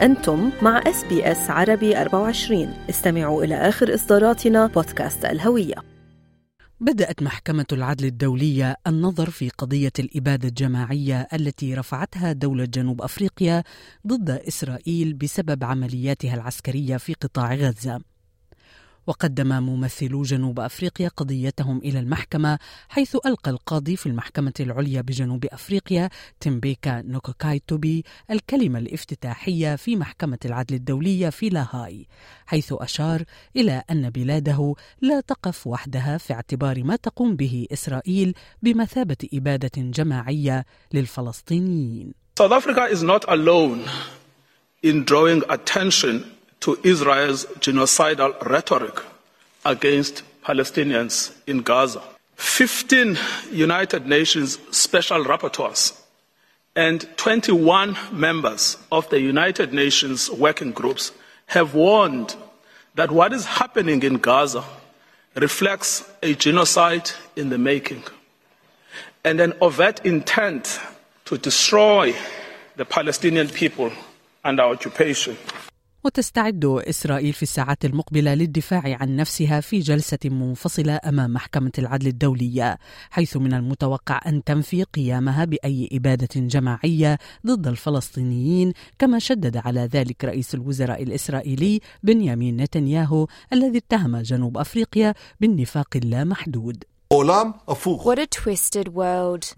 أنتم مع SBS عربي 24 استمعوا إلى آخر إصداراتنا بودكاست الهوية. بدأت محكمة العدل الدولية النظر في قضية الإبادة الجماعية التي رفعتها دولة جنوب أفريقيا ضد إسرائيل بسبب عملياتها العسكرية في قطاع غزة. وقدم ممثلو جنوب أفريقيا قضيتهم إلى المحكمة حيث ألقى القاضي في المحكمة العليا بجنوب أفريقيا تيمبيكا نوكوكايتوبي الكلمة الافتتاحية في محكمة العدل الدولية في لاهاي حيث أشار إلى أن بلاده لا تقف وحدها في اعتبار ما تقوم به إسرائيل بمثابة إبادة جماعية للفلسطينيين. South Africa is not alone in drawing attention to Israel's genocidal rhetoric against Palestinians in Gaza. 15 United Nations special rapporteurs and 21 members of the United Nations working groups have warned that what is happening in Gaza reflects a genocide in the making and an overt intent to destroy the Palestinian people under occupation. وتستعد إسرائيل في الساعات المقبلة للدفاع عن نفسها في جلسة منفصلة أمام محكمة العدل الدولية حيث من المتوقع أن تنفي قيامها بأي إبادة جماعية ضد الفلسطينيين كما شدد على ذلك رئيس الوزراء الإسرائيلي بنيامين نتنياهو الذي اتهم جنوب أفريقيا بالنفاق اللامحدود. What a twisted world.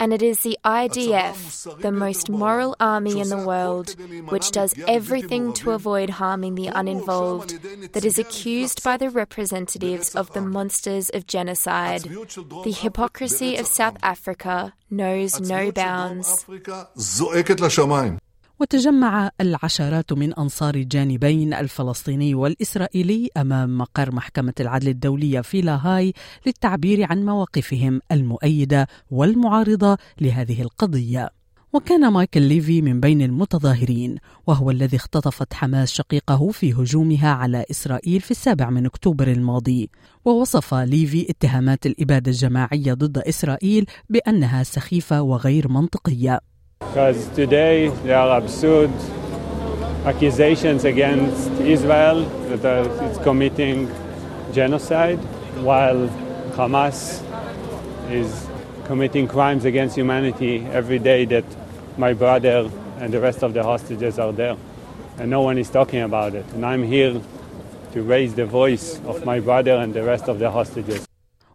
And it is the IDF, the most moral army in the world, which does everything to avoid harming the uninvolved, that is accused by the representatives of the monsters of genocide. The hypocrisy of South Africa knows no bounds. وتجمع العشرات من أنصار الجانبين الفلسطيني والإسرائيلي أمام مقر محكمة العدل الدولية في لاهاي للتعبير عن مواقفهم المؤيدة والمعارضة لهذه القضية. وكان مايكل ليفي من بين المتظاهرين وهو الذي اختطفت حماس شقيقه في هجومها على إسرائيل في السابع من أكتوبر الماضي ووصف ليفي اتهامات الإبادة الجماعية ضد إسرائيل بأنها سخيفة وغير منطقية Because today there are absurd accusations against Israel that it's committing genocide, while Hamas is committing crimes against humanity every day that my brother and the rest of the hostages are there. And no one is talking about it. And I'm here to raise the voice of my brother and the rest of the hostages.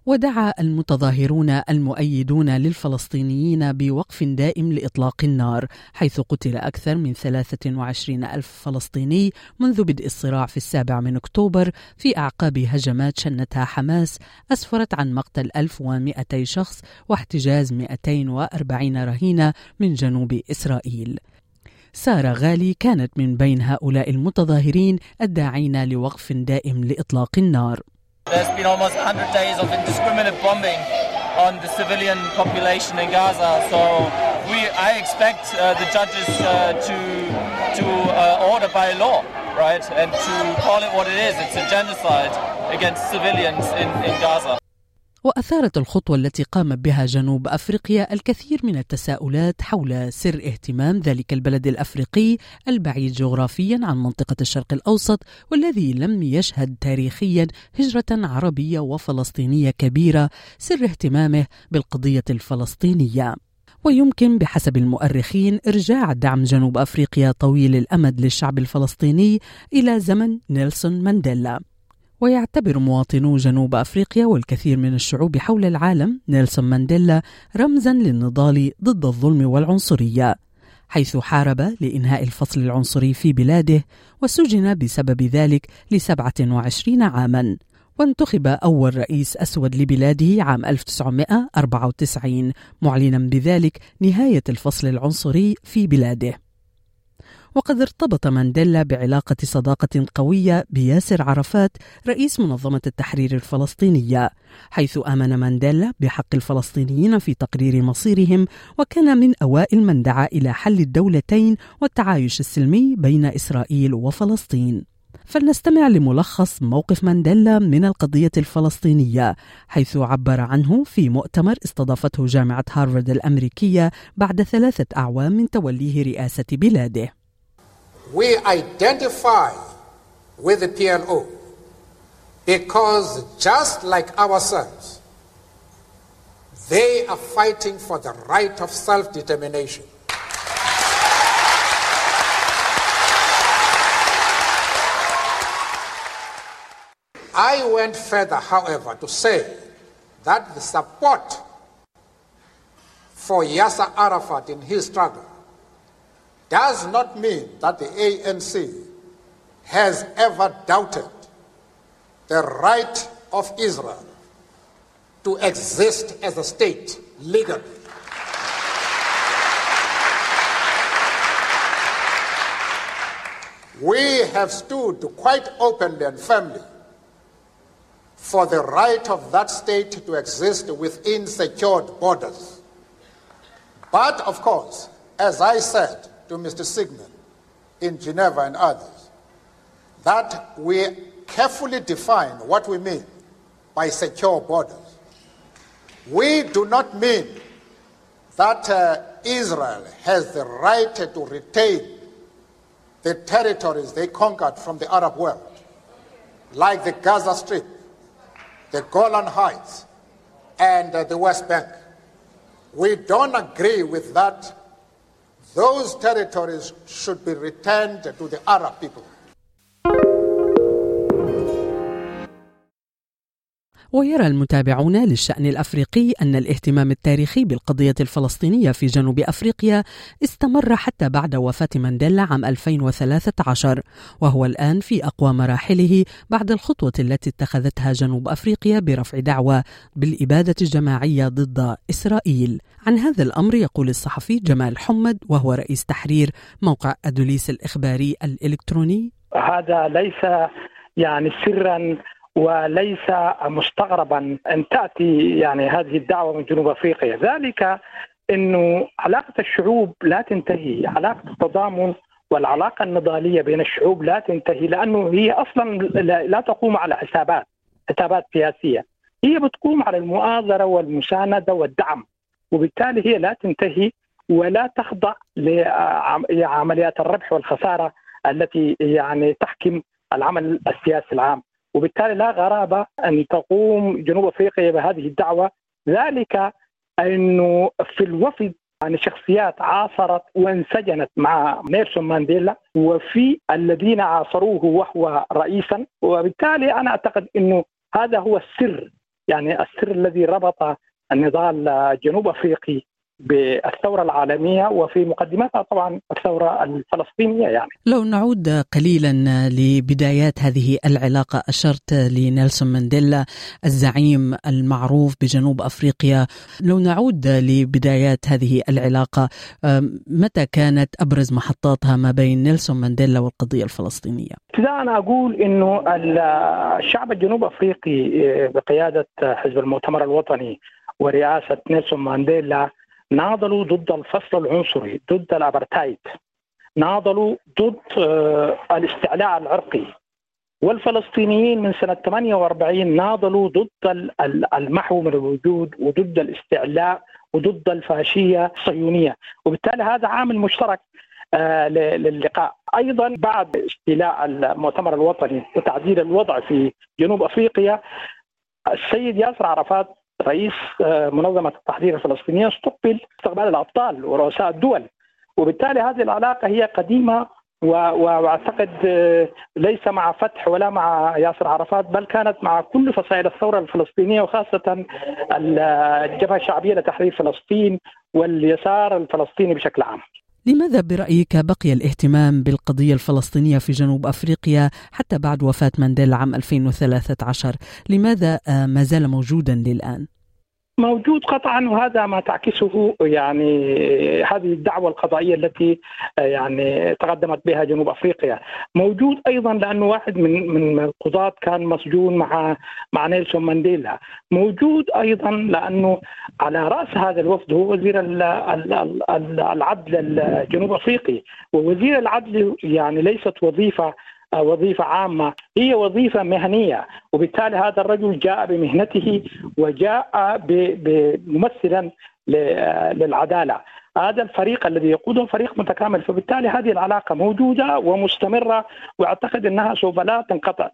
ودعا المتظاهرون المؤيدون للفلسطينيين بوقف دائم لإطلاق النار حيث قتل أكثر من 23 ألف فلسطيني منذ بدء الصراع في السابع من أكتوبر في أعقاب هجمات شنتها حماس أسفرت عن مقتل 1200 شخص واحتجاز 240 رهينة من جنوب إسرائيل. سارة غالي كانت من بين هؤلاء المتظاهرين الداعين لوقف دائم لإطلاق النار. There's been almost 100 days of indiscriminate bombing on the civilian population in Gaza. So we, I expect uh, the judges uh, to to uh, order by law, right, and to call it what it is. It's a genocide against civilians in, in Gaza. وأثارت الخطوة التي قامت بها جنوب أفريقيا الكثير من التساؤلات حول سر اهتمام ذلك البلد الأفريقي البعيد جغرافيا عن منطقة الشرق الأوسط والذي لم يشهد تاريخيا هجرة عربية وفلسطينية كبيرة سر اهتمامه بالقضية الفلسطينية. ويمكن بحسب المؤرخين إرجاع دعم جنوب أفريقيا طويل الأمد للشعب الفلسطيني إلى زمن نيلسون مانديلا. ويعتبر مواطنو جنوب أفريقيا والكثير من الشعوب حول العالم نيلسون مانديلا رمزا للنضال ضد الظلم والعنصرية حيث حارب لإنهاء الفصل العنصري في بلاده وسجن بسبب ذلك لسبعة وعشرين عاما. وانتخب أول رئيس أسود لبلاده عام 1994 معلنا بذلك نهاية الفصل العنصري في بلاده. وقد ارتبط مانديلا بعلاقة صداقة قوية بياسر عرفات رئيس منظمة التحرير الفلسطينية حيث آمن مانديلا بحق الفلسطينيين في تقرير مصيرهم وكان من أوائل من دعا إلى حل الدولتين والتعايش السلمي بين إسرائيل وفلسطين. فلنستمع لملخص موقف مانديلا من القضية الفلسطينية حيث عبر عنه في مؤتمر استضافته جامعة هارفارد الأمريكية بعد ثلاثة أعوام من توليه رئاسة بلاده. We identify with the PLO because just like ourselves, they are fighting for the right of self determination. I went further, however, to say that the support for Yasser Arafat in his struggle does not mean that the ANC has ever doubted the right of Israel to exist as a state legally. We have stood quite openly and firmly for the right of that state to exist within secured borders. But of course, as I said to Mr. Sigmund in Geneva and others, that we carefully define what we mean by secure borders. We do not mean that uh, Israel has the right to retain the territories they conquered from the Arab world, like the Gaza Strip, the Golan Heights, and uh, the West Bank. We don't agree with that. Those territories should be returned to the Arab people. ويرى المتابعون للشأن الأفريقي أن الاهتمام التاريخي بالقضية الفلسطينية في جنوب أفريقيا استمر حتى بعد وفاة مانديلا عام 2013 وهو الآن في أقوى مراحله بعد الخطوة التي اتخذتها جنوب أفريقيا برفع دعوى بالإبادة الجماعية ضد إسرائيل. عن هذا الأمر يقول الصحفي جمال حمد وهو رئيس تحرير موقع أدوليس الإخباري الإلكتروني. هذا ليس يعني سرا وليس مستغربا أن تأتي يعني هذه الدعوة من جنوب أفريقيا. ذلك إنه علاقة الشعوب لا تنتهي علاقة التضامن والعلاقة النضالية بين الشعوب لا تنتهي لأنه هي أصلا لا تقوم على حسابات حسابات سياسية. هي بتقوم على المؤازرة والمساندة والدعم وبالتالي هي لا تنتهي ولا تخضع لعمليات الربح والخسارة التي يعني تحكم العمل السياسي العام. وبالتالي لا غرابة أن تقوم جنوب أفريقيا بهذه الدعوة. ذلك أنه في الوفد يعني شخصيات عاصرت وانسجنت مع نيلسون مانديلا وفي الذين عاصروه وهو رئيسا. وبالتالي أنا أعتقد أنه هذا هو السر يعني السر الذي ربط النضال الجنوب أفريقي بالثورة العالمية وفي مقدمتها طبعا الثورة الفلسطينية يعني. لو نعود قليلا لبدايات هذه العلاقة أشرت لنيلسون مانديلا الزعيم المعروف بجنوب أفريقيا. لو نعود لبدايات هذه العلاقة متى كانت أبرز محطاتها ما بين نيلسون مانديلا والقضية الفلسطينية؟ ابتداء أنا أقول أنه الشعب الجنوب أفريقي بقيادة حزب المؤتمر الوطني ورئاسة نيلسون مانديلا ناضلوا ضد الفصل العنصري ضد الابرتايد. ناضلوا ضد الاستعلاء العرقي. والفلسطينيين من سنة 48 ناضلوا ضد المحو من الوجود وضد الاستعلاء وضد الفاشية الصهيونية. وبالتالي هذا عامل مشترك للقاء. أيضا بعد استيلاء المؤتمر الوطني وتعديل الوضع في جنوب أفريقيا السيد ياسر عرفات رئيس منظمة التحرير الفلسطينية استقبل استقبال الأبطال ورؤساء الدول وبالتالي هذه العلاقة هي قديمة وأعتقد ليس مع فتح ولا مع ياسر عرفات بل كانت مع كل فصائل الثورة الفلسطينية وخاصة الجبهة الشعبية لتحرير فلسطين واليسار الفلسطيني بشكل عام. لماذا برأيك بقي الاهتمام بالقضية الفلسطينية في جنوب أفريقيا حتى بعد وفاة مانديلا عام 2013 لماذا ما زال موجودا للآن؟ موجود قطعا وهذا ما تعكسه يعني هذه الدعوة القضائية التي يعني تقدمت بها جنوب أفريقيا. موجود أيضا لأنه واحد من من القضاة كان مسجون مع مع نيلسون مانديلا. موجود أيضا لأنه على رأس هذا الوفد هو وزير العدل الجنوب أفريقي. ووزير العدل يعني ليست وظيفة وظيفة عامة هي وظيفة مهنية. وبالتالي هذا الرجل جاء بمهنته وجاء ممثلا للعدالة. هذا الفريق الذي يقوده فريق متكامل. فبالتالي هذه العلاقة موجودة ومستمرة وأعتقد أنها سوف لا تنقطع.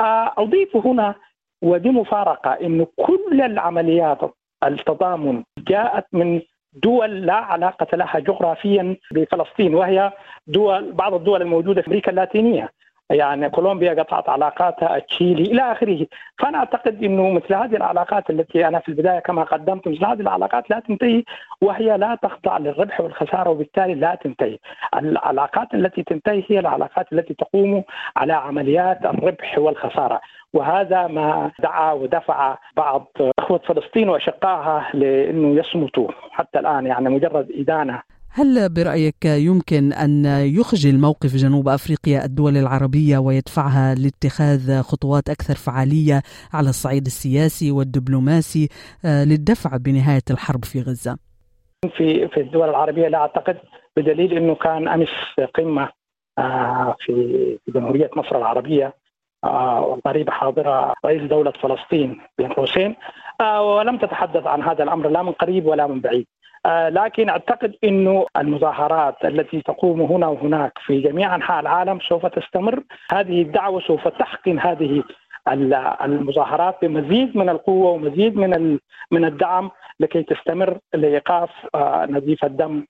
آه، أضيف هنا ودي مفارقة أنه كل العمليات التضامن جاءت من دول لا علاقة لها جغرافيا بفلسطين وهي دول بعض الدول الموجودة في أمريكا اللاتينية. يعني كولومبيا قطعت علاقاتها تشيلي إلى آخره. فأنا أعتقد إنه مثل هذه العلاقات التي أنا في البداية كما قدمت مثل هذه العلاقات لا تنتهي وهي لا تخضع للربح والخسارة وبالتالي لا تنتهي. العلاقات التي تنتهي هي العلاقات التي تقوم على عمليات الربح والخسارة. وهذا ما دعا ودفع بعض إخوة فلسطين وأشقائها لأنه يصمتوا. حتى الآن يعني مجرد إدانة هل برأيك يمكن أن يخجل موقف جنوب أفريقيا الدول العربية ويدفعها لاتخاذ خطوات أكثر فعالية على الصعيد السياسي والدبلوماسي آه، للدفع بنهاية الحرب في غزة؟ في في الدول العربية لا أعتقد بدليل أنه كان أمس قمة آه، في جمهورية مصر العربية آه، والضريبة حاضرة رئيس دولة فلسطين بن حسين ولم تتحدث عن هذا الأمر لا من قريب ولا من بعيد لكن أعتقد إنه المظاهرات التي تقوم هنا وهناك في جميع أنحاء العالم سوف تستمر. هذه الدعوة سوف تحقن هذه المظاهرات بمزيد من القوة ومزيد من من الدعم لكي تستمر لإيقاف آه، نزيف الدم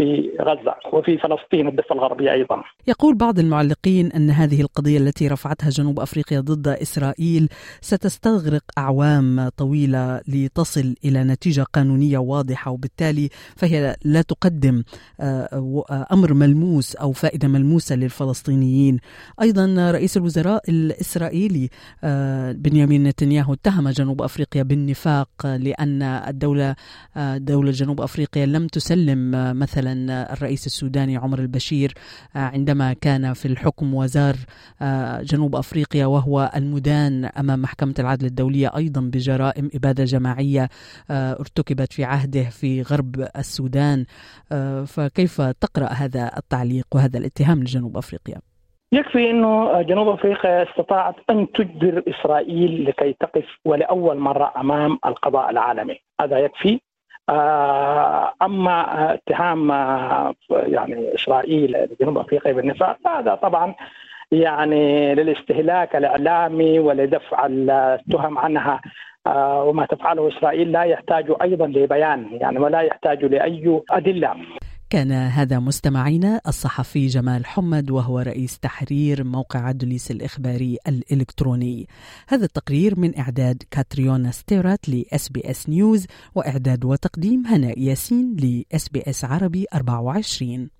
في غزة وفي فلسطين الضفة الغربية أيضا. يقول بعض المعلقين أن هذه القضية التي رفعتها جنوب أفريقيا ضد إسرائيل ستستغرق أعوام طويلة لتصل إلى نتيجة قانونية واضحة وبالتالي فهي لا تقدم آه، أمر ملموس أو فائدة ملموسة للفلسطينيين. أيضا رئيس الوزراء الإسرائيلي آه، بنيامين نتنياهو اتهم جنوب أفريقيا بالنفاق لأن الدولة آه، دولة جنوب أفريقيا لم تسلم مثلا الرئيس السوداني عمر البشير آه، عندما كان في الحكم وزار آه، جنوب أفريقيا وهو المدان أمام محكمة العدل الدولية أيضا بجرائم إبادة جماعية آه، ارتكبت في عهده في غرب السودان. فكيف تقرأ هذا التعليق وهذا الاتهام لجنوب أفريقيا؟ يكفي إنه جنوب أفريقيا استطاعت أن تجبر إسرائيل لكي تقف ولأول مرة أمام القضاء العالمي، هذا يكفي. أما اتهام آه، يعني إسرائيل لجنوب أفريقيا بالنفاق فهذا طبعا يعني للاستهلاك الإعلامي ولدفع التهم عنها آه، وما تفعله إسرائيل لا يحتاج أيضا لبيان يعني ولا يحتاج لأي أدلة. كان هذا مستمعينا الصحفي جمال حمد وهو رئيس تحرير موقع دوليس الإخباري الإلكتروني. هذا التقرير من إعداد كاتريونا ستيرات ل SBS News وإعداد وتقديم هناء ياسين ل SBS عربي 24